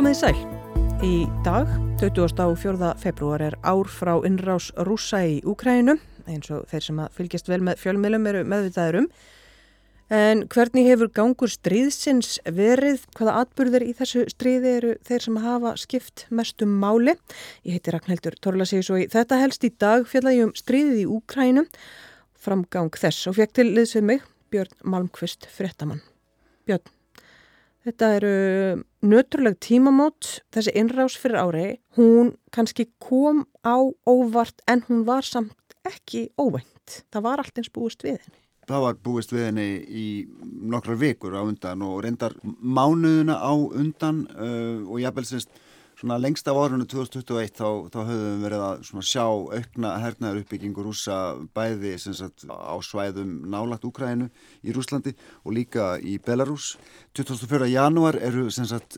Komið í sæl. Í dag, 24. februar, er ár frá innrás rúsa í Úkræninu, eins og þeir sem að fylgjast vel með fjölmiðlum eru meðvitaður um. En hvernig hefur gangur stríðsins verið? Hvaða atbyrðir í þessu stríði eru þeir sem hafa skipt mestum máli? Ég heiti Ragnhildur Torlasíus og þetta helst í dag fjallaði um stríðið í Úkræninu, framgang þess og fekk til liðsvið mig Björn Malmqvist Frettamann. Björn, þetta eru nöturleg tímamót, þessi innrás fyrir ári, hún kannski kom á óvart en hún var samt ekki óvænt. Það var allt eins búist við henni. Það var búist við henni í nokkrar vikur á undan og reyndar mánuðuna á undan uh, og ég hafði semst svona lengst af árunni 2021 þá, þá höfum við verið að sjá aukna hernaðar uppbyggingu rúsa bæði sagt, á svæðum nálagt Úkrænu í Rúslandi og líka í Belarus. 24. janúar eru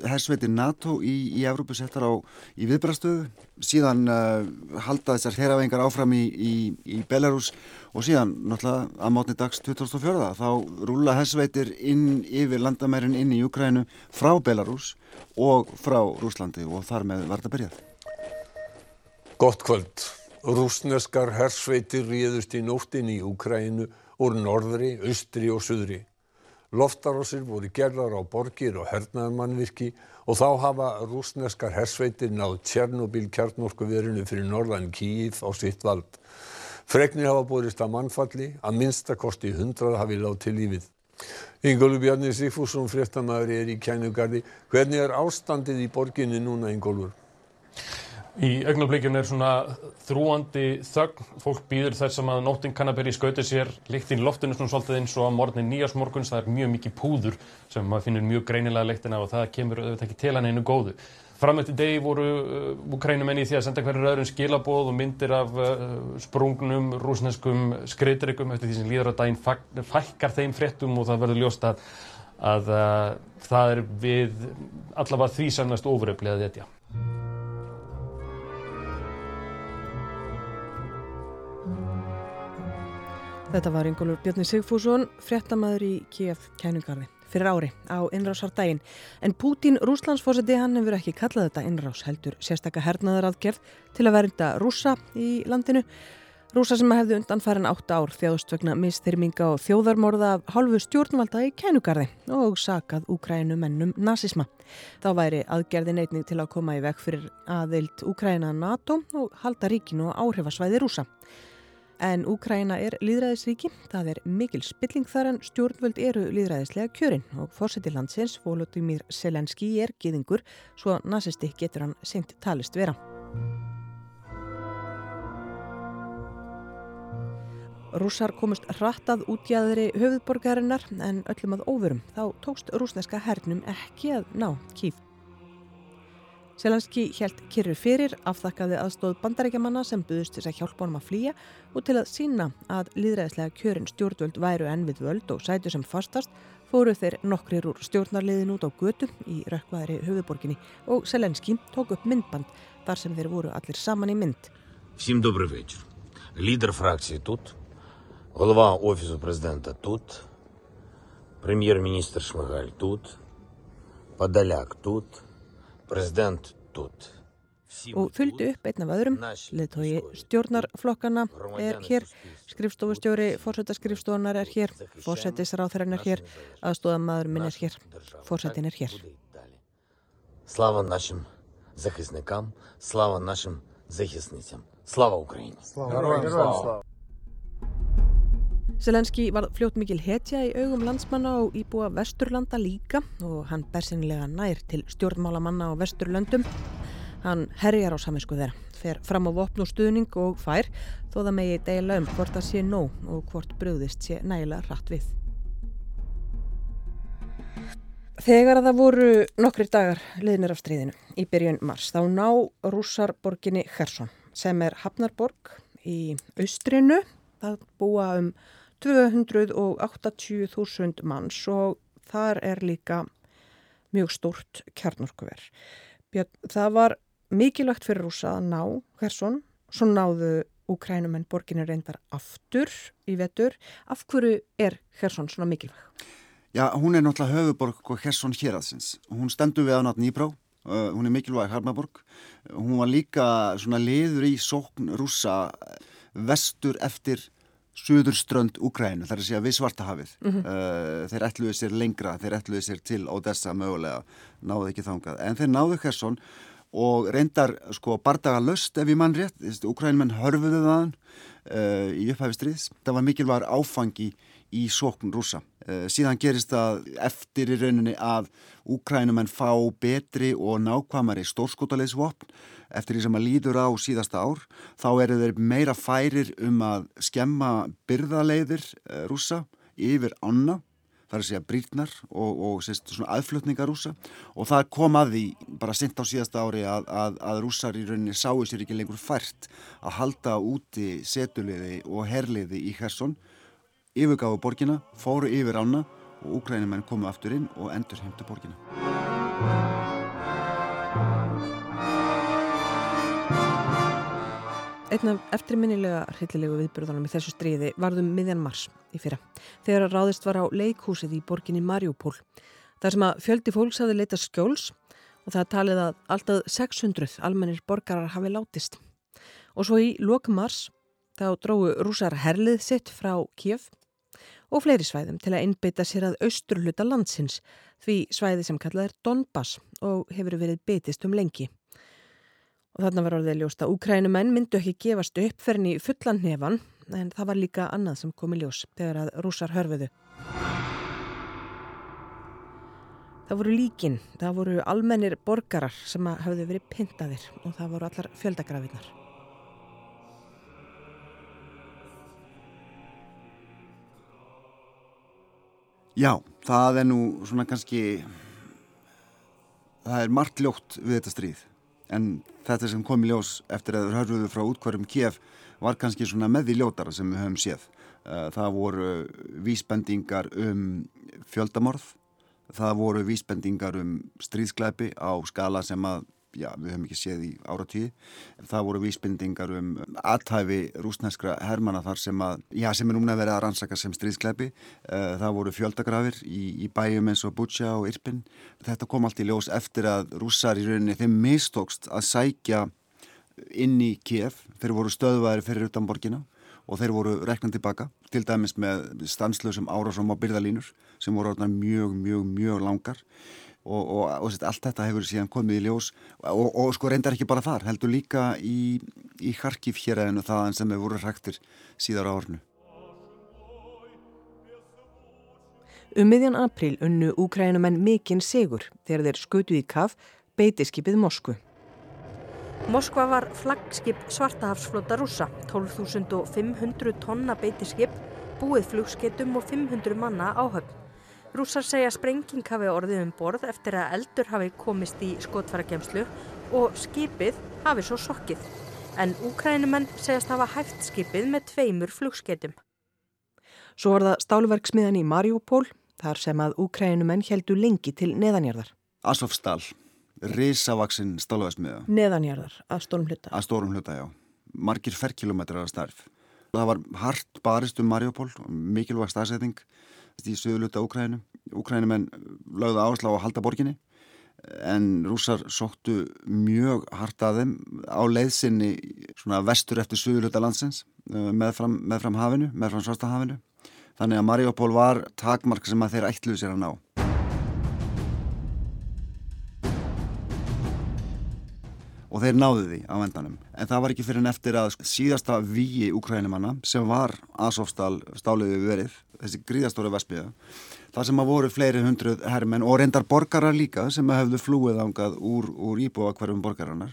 hersveiti NATO í, í Evrópu settar á í viðbrastöðu. Síðan uh, halda þessar herravengar áfram í, í, í Belarus og síðan náttúrulega að mátni dags 2004 þá rúla hersveitir inn yfir landamærin inn í Úkrænu frá Belarus og frá Rúslandi og þar með þetta byrjað. Gott kvöld. Rúsneskar hersveitir ríðust í nóttin í Úkrænu úr norðri, austri og suðri. Loftarósir voru gerðar á borgir og hernaðarmannvirki og þá hafa rúsneskar hersveitir náð Tjernobyl kjarnorkuverinu fyrir norðan Kíif á sitt vald. Fregnir hafa búist að mannfalli, að minnstakosti hundrað hafi lág til lífið. Ingólu Bjarni Sigfússon fréttamaður er í kænugarði. Hvernig er ástandið í borginni núna, Ingólur? Í augnablikjun er svona þrúandi þögn, fólk býður þess að nóttin kann að byrja í skauti sér, líktinn loftinu svona svolítið eins og að morgunni nýjasmorguns, það er mjög mikið púður sem maður finnir mjög greinilega leiktina og það kemur auðvitað ekki til hann einu góðu. Framötti degi voru Ukrænumenni uh, í því að senda hverju öðrum skilabóð og myndir af uh, sprungnum rúsneskum skriðdryggum eftir því sem líður að daginn fækkar þeim fréttum og það verður ljóst að, að, að uh, það er við allavega því sannast ofuröflið að þetta. Þetta var Ingólfur Björni Sigfússon, fréttamaður í KF Kænugarði fyrir ári á innrásardaginn. En Pútín Rúslandsfósiti hann hefur ekki kallað þetta innrás heldur sérstakka hernaðaraðgerð til að vernda rúsa í landinu. Rúsa sem hefði undan farin átt ár þjáðust vegna mistyrminga og þjóðarmorða af hálfu stjórnvalda í kænugarði og sakað Úkrænu mennum nazisma. Þá væri aðgerðin einnig til að koma í veg fyrir aðeild Úkræna NATO og halda ríkinu og áhrifasvæði rúsa. En Úkræna er líðræðisríki, það er mikil spilling þar en stjórnvöld eru líðræðislega kjörin og fórseti landsins, Volodymyr Selenski, er giðingur svo nazisti getur hann seint talist vera. Rússar komust hrattað útjæðri höfuðborgarinnar en öllum að óverum. Þá tókst rúsneska hernum ekki að ná kýf. Selenski helt kyrru fyrir, afþakkaði aðstóð bandarækjamanna sem buðust þess að hjálpa honum að flýja og til að sína að líðræðislega kjörin stjórnvöld væru enn við völd og sætu sem fastast fóru þeir nokkrir úr stjórnarliðin út á götu í rökkvæðri höfuborginni og Selenski tók upp myndband þar sem þeir voru allir saman í mynd. Всім добрий вечір. Лідер фракції тут, голова Офісу президента тут, прем'єр-міністр Шмигаль тут, Подоляк тут, President tut. Og þuldi upp einn af öðrum, liðtói stjórnarflokkana er hér, skrifstofustjóri fórsættaskrifstofunar er hér, fórsættisráþæran er hér, aðstóðamaður minn er hér, fórsættin er hér. Slava našim захисникам, slava našim захисницям. Slava Ukraín. Slava. Selenski var fljótt mikil hetja í augum landsmanna og íbúa Vesturlanda líka og hann bersinlega nær til stjórnmálamanna á Vesturlöndum. Hann herjar á saminsku þeirra, fer fram á vopn og stuðning og fær þó það megi deila um hvort það sé nóg og hvort bröðist sé nægilega rætt við. Þegar að það voru nokkri dagar liðnir af stríðinu í byrjun mars þá ná rússarborginni Khersson sem er Hafnarborg í austrinu. Það búa um 280.000 manns og þar er líka mjög stort kjarnorkuver. Það var mikilvægt fyrir rúsa að ná Hersson, svo náðu Ukrænumenn borginir reyndar aftur í vetur. Af hverju er Hersson svona mikilvæg? Já, hún er náttúrulega höfuborg og Hersson hér aðsins. Hún stendur við á nátt Nýbrá uh, hún er mikilvæg Harmaborg, hún var líka svona liður í sókn rúsa vestur eftir suðurströnd Úkrænu, þar að segja við svartahafið mm -hmm. uh, þeir ætluði sér lengra þeir ætluði sér til Odessa mögulega náðu ekki þangað, en þeir náðu Kherson og reyndar sko bardaga löst ef ég mann rétt, Úkrænmenn hörfuðu þaðan uh, í upphæfi stríðs það var mikilvægur áfangi í sókn rúsa. Uh, síðan gerist það eftir í rauninni að Úkrænumenn fá betri og nákvæmari stórskotaleysvopn eftir því sem að líður á síðasta ár. Þá eru þeir meira færir um að skemma byrðaleiðir uh, rúsa yfir anna það er að segja brýtnar og, og sérst, svona aðflutningar rúsa og það kom að því bara sint á síðasta ári að, að, að rúsar í rauninni sáu sér ekki lengur fært að halda úti setuliði og herliði í Hersson yfirgáðu borgina, fóru yfir ána og úkrænumenn komu aftur inn og endur heimta borgina. Einn af eftirminnilega hryllilegu viðbyrðunum í þessu stríði varðum miðjan mars í fyrra þegar að ráðist var á leikhúsið í borginni Mariupól. Það sem að fjöldi fólks hafi leita skjóls og það talið að alltaf 600 almennir borgarar hafi látist. Og svo í lokmars þá dróðu rúsar herlið sitt frá Kiev og fleiri svæðum til að innbytta sér að austurluta landsins því svæði sem kallað er Donbass og hefur verið betist um lengi. Og þarna var orðið ljóst að úkrænumenn myndu ekki gefast upp fyrir í fullan nefan en það var líka annað sem komi ljós þegar að rúsar hörfuðu. Það voru líkin, það voru almennir borgarar sem hafðu verið pintaðir og það voru allar fjöldagrafinnar. Já, það er nú svona kannski það er margt ljótt við þetta stríð en þetta sem kom í ljós eftir að það hörfuðu frá útkvarum Kiev var kannski svona með því ljótara sem við höfum séð. Eh, það voru vísbendingar um fjöldamorð það voru vísbendingar um stríðskleipi á skala sem að já, við höfum ekki séð í áratíði. Það voru vísbindingar um aðtæfi rúsneskra hermana þar sem að, já, sem er núna verið að rannsaka sem stríðskleipi. Eh, það voru fjöldagrafir í, í bæjum eins og Butja og Irpin. Þetta kom allt í ljós eftir að rússar í rauninni þeim mistókst að sækja inn í Kiev. Þeir voru stöðvæðir fyrir utan borgina og þeir voru reknað tilbaka, til dæmis með stanslösum árásum á byrðalínur sem voru mjög, mjög, mjög langar og, og, og allt þetta hefur síðan komið í ljós og, og sko reyndar ekki bara þar heldur líka í, í Harkif hér eða þaðan sem hefur voru hræktir síðar á ornu Um miðjan april unnu úkrænumenn mikinn sigur þegar þeir skutu í kaf beitiskipið Moskvu. Moskva var flaggskip svartahafsflota rúsa, 12.500 tonna beitiskip, búið flugsketum og 500 manna áhöfn. Rússar segja sprenging hafi orðið um borð eftir að eldur hafi komist í skotfæragemslu og skipið hafi svo sokkið. En úkrænumenn segjast hafa hægt skipið með tveimur flugskeitum. Svo var það stálverksmiðan í Mariupól, þar sem að úkrænumenn heldu lengi til neðanjarðar. Asofstall, risavaksinn stálverksmiða. Neðanjarðar, að stórum hluta. Að stórum hluta, já. Margir ferkilometrar að starf. Það var hart barist um Mariupól, mikilvæg staðsetting í söguluta Úkrænum. Úkrænumenn lögðu áherslu á að halda borginni en rúsar sóttu mjög hart að þeim á leiðsynni vestur eftir söguluta landsins eh, meðfram, meðfram hafinu, meðfram svartahafinu. Þannig að Mariupól var takmark sem að þeir ætluðu sér að ná. Og þeir náðu því á vendanum. En það var ekki fyrir en eftir að síðasta víi úkrænumanna sem var Asofstál stáliði verið, þessi gríðastóri vespiða, það sem að voru fleiri hundruð herrmenn og reyndar borgarar líka sem hefðu flúið ángað úr, úr íbúa hverjum borgarannar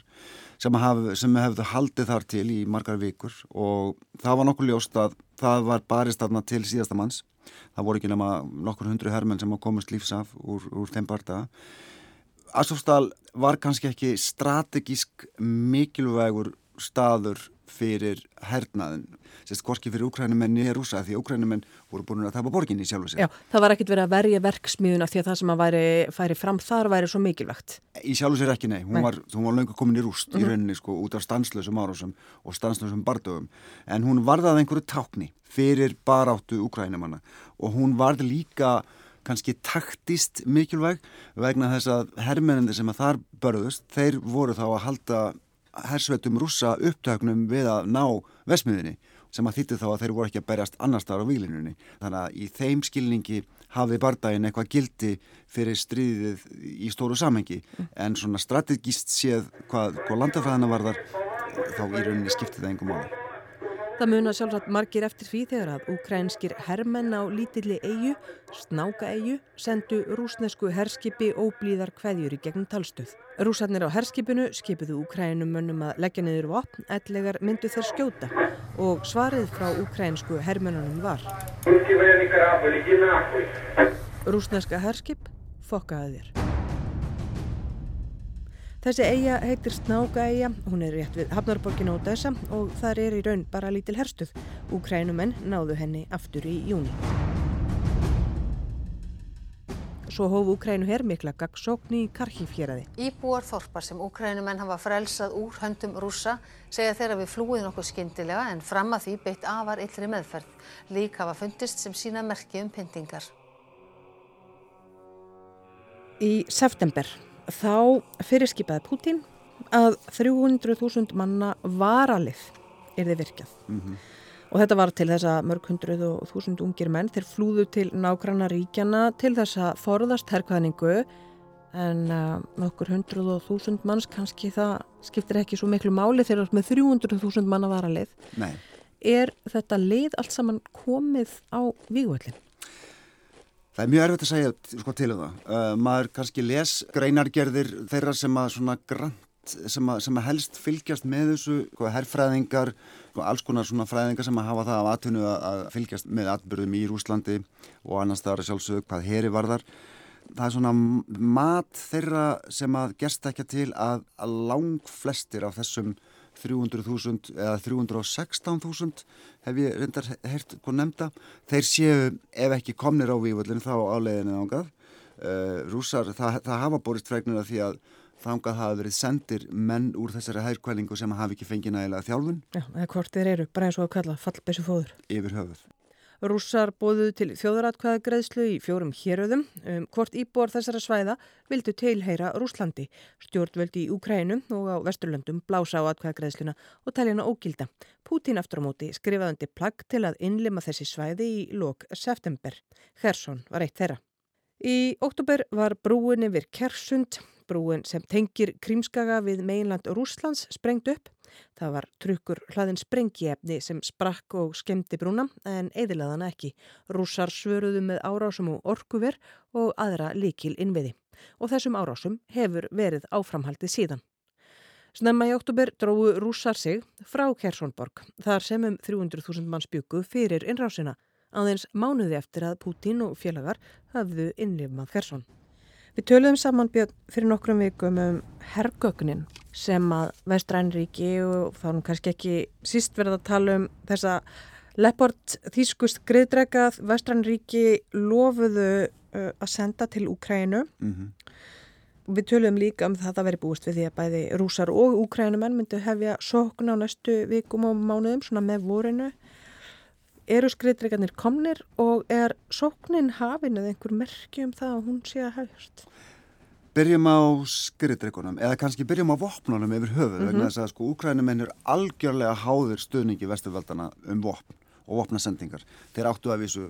sem, haf, sem hefðu haldið þar til í margar vikur og það var nokkuð ljóst að það var barist aðna til síðasta manns. Það voru ekki nema nokkur hundru herrmenn sem komist lífsaf úr, úr þeim bardaga Asofstal var kannski ekki strategísk mikilvægur staður fyrir hernaðin, sérst hvorki fyrir úkrænumenn niður rúsa því úkrænumenn voru búin að tapa borginni sjálf og sér. Já, það var ekkit verið að verja verksmiðuna því að það sem að væri, færi fram þar væri svo mikilvægt. Í sjálf og sér ekki, nei, hún nei. var, var löngu komin í rúst mm -hmm. í mhm. rauninni sko út af stanslösum árásum og stanslösum bardögum en hún varðað einhverju tákni fyrir baráttu úkrænumanna og hún varð líka kannski taktist mikilvæg vegna þess að herrmennandi sem að þar börðust, þeir voru þá að halda hersvetum rúsa upptöknum við að ná vesmiðinni sem að þýtti þá að þeir voru ekki að berjast annar staðar á výlinunni. Þannig að í þeim skilningi hafi bardaginn eitthvað gildi fyrir stríðið í stóru samhengi en svona strategíst séð hvað, hvað landafræðina varðar þá í rauninni skiptið það engum máli. Það muna sjálfsagt margir eftir því þegar að ukrænskir hermenn á lítilli eigu, snáka eigu, sendu rúsnesku herskipi óblíðar kveðjur í gegnum talstöð. Rúsarnir á herskipinu skipiðu ukrænum mönnum að leggja niður vopn, ellegar myndu þeir skjóta og svarið frá ukrænsku hermennunum var Rúsneska herskip, fokkaði þér. Þessi eiga heitir Snákaeiga, hún er rétt við Hafnarborgin Ódæsa og þar er í raun bara lítil herstuð. Úkrænumenn náðu henni aftur í júni. Svo hófu Úkrænu her mikla gaggsókn í Karkífjeraði. Íbúar þorpar sem Úkrænumenn hafa frelsað úr höndum rúsa segja þeirra við flúið nokkuð skyndilega en fram að því beitt afar illri meðferð. Lík hafa fundist sem sína merki um pyntingar. Í september þá fyrirskipaði Putin að 300.000 manna varalið er þið virkjað. Mm -hmm. Og þetta var til þess að mörg hundruð og þúsund ungir menn þeir flúðu til nákvæmna ríkjana til þess að forðast herrkvæðningu en uh, nokkur hundruð og þúsund manns kannski það skiptir ekki svo miklu máli þegar með 300.000 manna varalið. Nei. Er þetta lið allt saman komið á vígvöldin? Það er mjög erfitt að segja sko, til um það. Uh, maður kannski les greinargerðir þeirra sem að svona grant sem að, sem að helst fylgjast með þessu sko, herrfræðingar, sko, alls konar svona fræðingar sem að hafa það af atvinnu að fylgjast með atbyrðum í Rúslandi og annars það er sjálfsög hvað heri varðar. Það er svona mat þeirra sem að gerst ekki til að, að lang flestir af þessum 300.000 eða 316.000 hef ég reyndar hert hvað nefnda. Þeir séu ef ekki komnir á vývöldin þá áleiðinni ángað. Uh, eh, rúsar, það, það hafa borist fregnir af því að þángað hafa verið sendir menn úr þessari hægkvælingu sem hafi ekki fengið nægilega þjálfun. Já, eða hvort þeir eru, bara eins og að kalla fallbessu fóður. Yfir höfuð. Rússar bóðuð til þjóðratkvæðagreðslu í fjórum héröðum um hvort íbúar þessara svæða vildu teilheyra Rúslandi. Stjórnvöldi í Ukrænum og á Vesturlöndum blása á atkvæðagreðsluna og talja hana ógilda. Pútín aftur á móti skrifaðandi plagg til að innlima þessi svæði í lok september. Hersson var eitt þeirra. Í oktober var brúin yfir Kersund, brúin sem tengir Krímskaga við meginland Rúslands sprengt upp. Það var trukkur hlaðin sprengiefni sem sprakk og skemmti brúna en eðilaðana ekki. Rússar svöruðu með árásum og orkuver og aðra líkil innviði. Og þessum árásum hefur verið áframhaldið síðan. Snemma í oktober dróðu rússar sig frá Kersonborg þar sem um 300.000 manns byggu fyrir innrásina aðeins mánuði eftir að Pútín og félagar hafðu innlifmað Kerson. Við töluðum saman björn fyrir nokkrum vikum um herrgögnin sem að Vestrænríki og þá nú kannski ekki síst verða að tala um þessa Leopard þýskust griðdregað Vestrænríki lofuðu uh, að senda til Úkrænu. Mm -hmm. Við töluðum líka um það að veri búist við því að bæði rúsar og úkrænumenn myndu hefja sókn á næstu vikum og mánuðum svona með vorinu eru skriðdreikarnir komnir og er sóknin hafin eða einhver merki um það að hún sé að hefjast? Byrjum á skriðdreikunum eða kannski byrjum á vopnunum yfir höfuð mm -hmm. vegna þess að sko úkrænuminn er algjörlega háðir stuðningi vesturveldana um vopn og vopnasendingar. Þeir áttu að vísu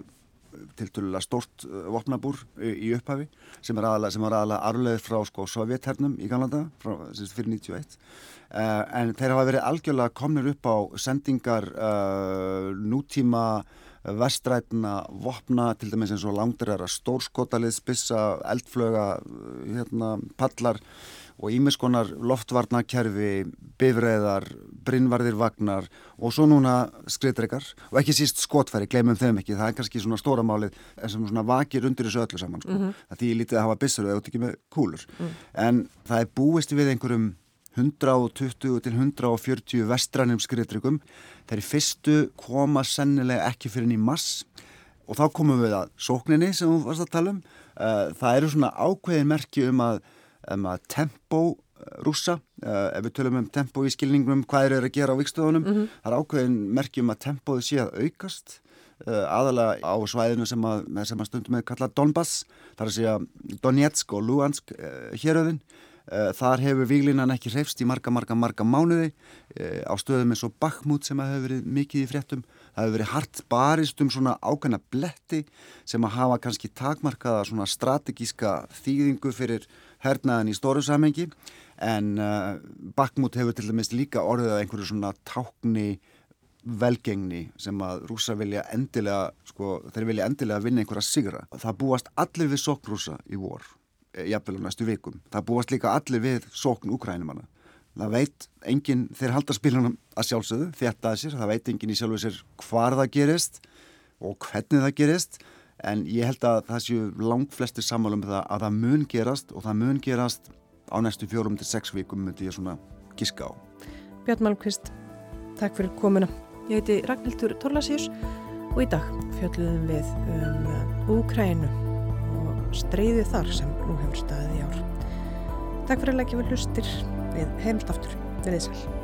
tilturlega stort uh, vopnabúr í, í upphafi sem er aðalega, er arleið frá sko sovjethernum í Galanda frá, fyrir 91 uh, en þeir hafa verið algjörlega komnir upp á sendingar uh, nútíma vestrætna vopna til dæmis eins og langdurera stórskotalið, spissa, eldflöga hérna, pallar og ímiskonar loftvarnakerfi, bifræðar, brinnvarðir vagnar og svo núna skriðdreikar og ekki síst skotfæri, glemum þeim ekki, það er kannski svona stóra málið sem svona vakir undir þessu öllu saman sko. Mm -hmm. Því lítið að hafa bissur eða ekki með kúlur. Mm. En það er búist við einhverjum 120 til 140 vestrænum skriðdreikum. Það er fyrstu koma sennilega ekki fyrir nýjum mass og þá komum við að sókninni sem við varst að tala um. Eh, það eru svona ákveðin merki um að um að tempo eh, rúsa, uh, ef við tölum um tempo í skilningum, hvað er að gera á vikstöðunum, mm -hmm. það er ákveðin merkjum að tempoðu sé að aukast uh, aðalega á svæðinu sem að, sem að stundum með kalla Donbass, þar að segja Donetsk og Luhansk uh, héröðin. Þar hefur výglinan ekki hrefst í marga, marga, marga mánuði á stöðum eins og Bakhmut sem hefur verið mikið í fréttum. Það hefur verið hart barist um svona ákveðna bletti sem að hafa kannski takmarkaða svona strategíska þýðingu fyrir hernaðin í stóru samengi en uh, Bakhmut hefur til dæmis líka orðið að einhverju svona tákni velgengni sem að rúsa vilja endilega, sko, þeir vilja endilega vinna einhverja sigra. Það búast allir við sóknrúsa í vor, eh, jafnvel á næstu vikum. Það búast líka allir við sókn úkrænumanna. Það veit enginn, þeir halda spilunum að sjálfsögðu, þetta að sér, það veit enginn í sjálfu sér hvar það gerist og hvernig það gerist, en ég held að það séu langt flestir sammálum það að það mun gerast og það mun gerast á næstu fjórum til sex vikum myndi ég svona giska á. Björn Malmqvist, takk fyrir komuna. Ég heiti Ragnhildur Torlasíus og í dag fjöldluðum við um Úkrænu og streyðið þar sem nú hefur staðið í ár. Takk fyrir að leggja vel hlustir við heimstaftur. Við þið sæl.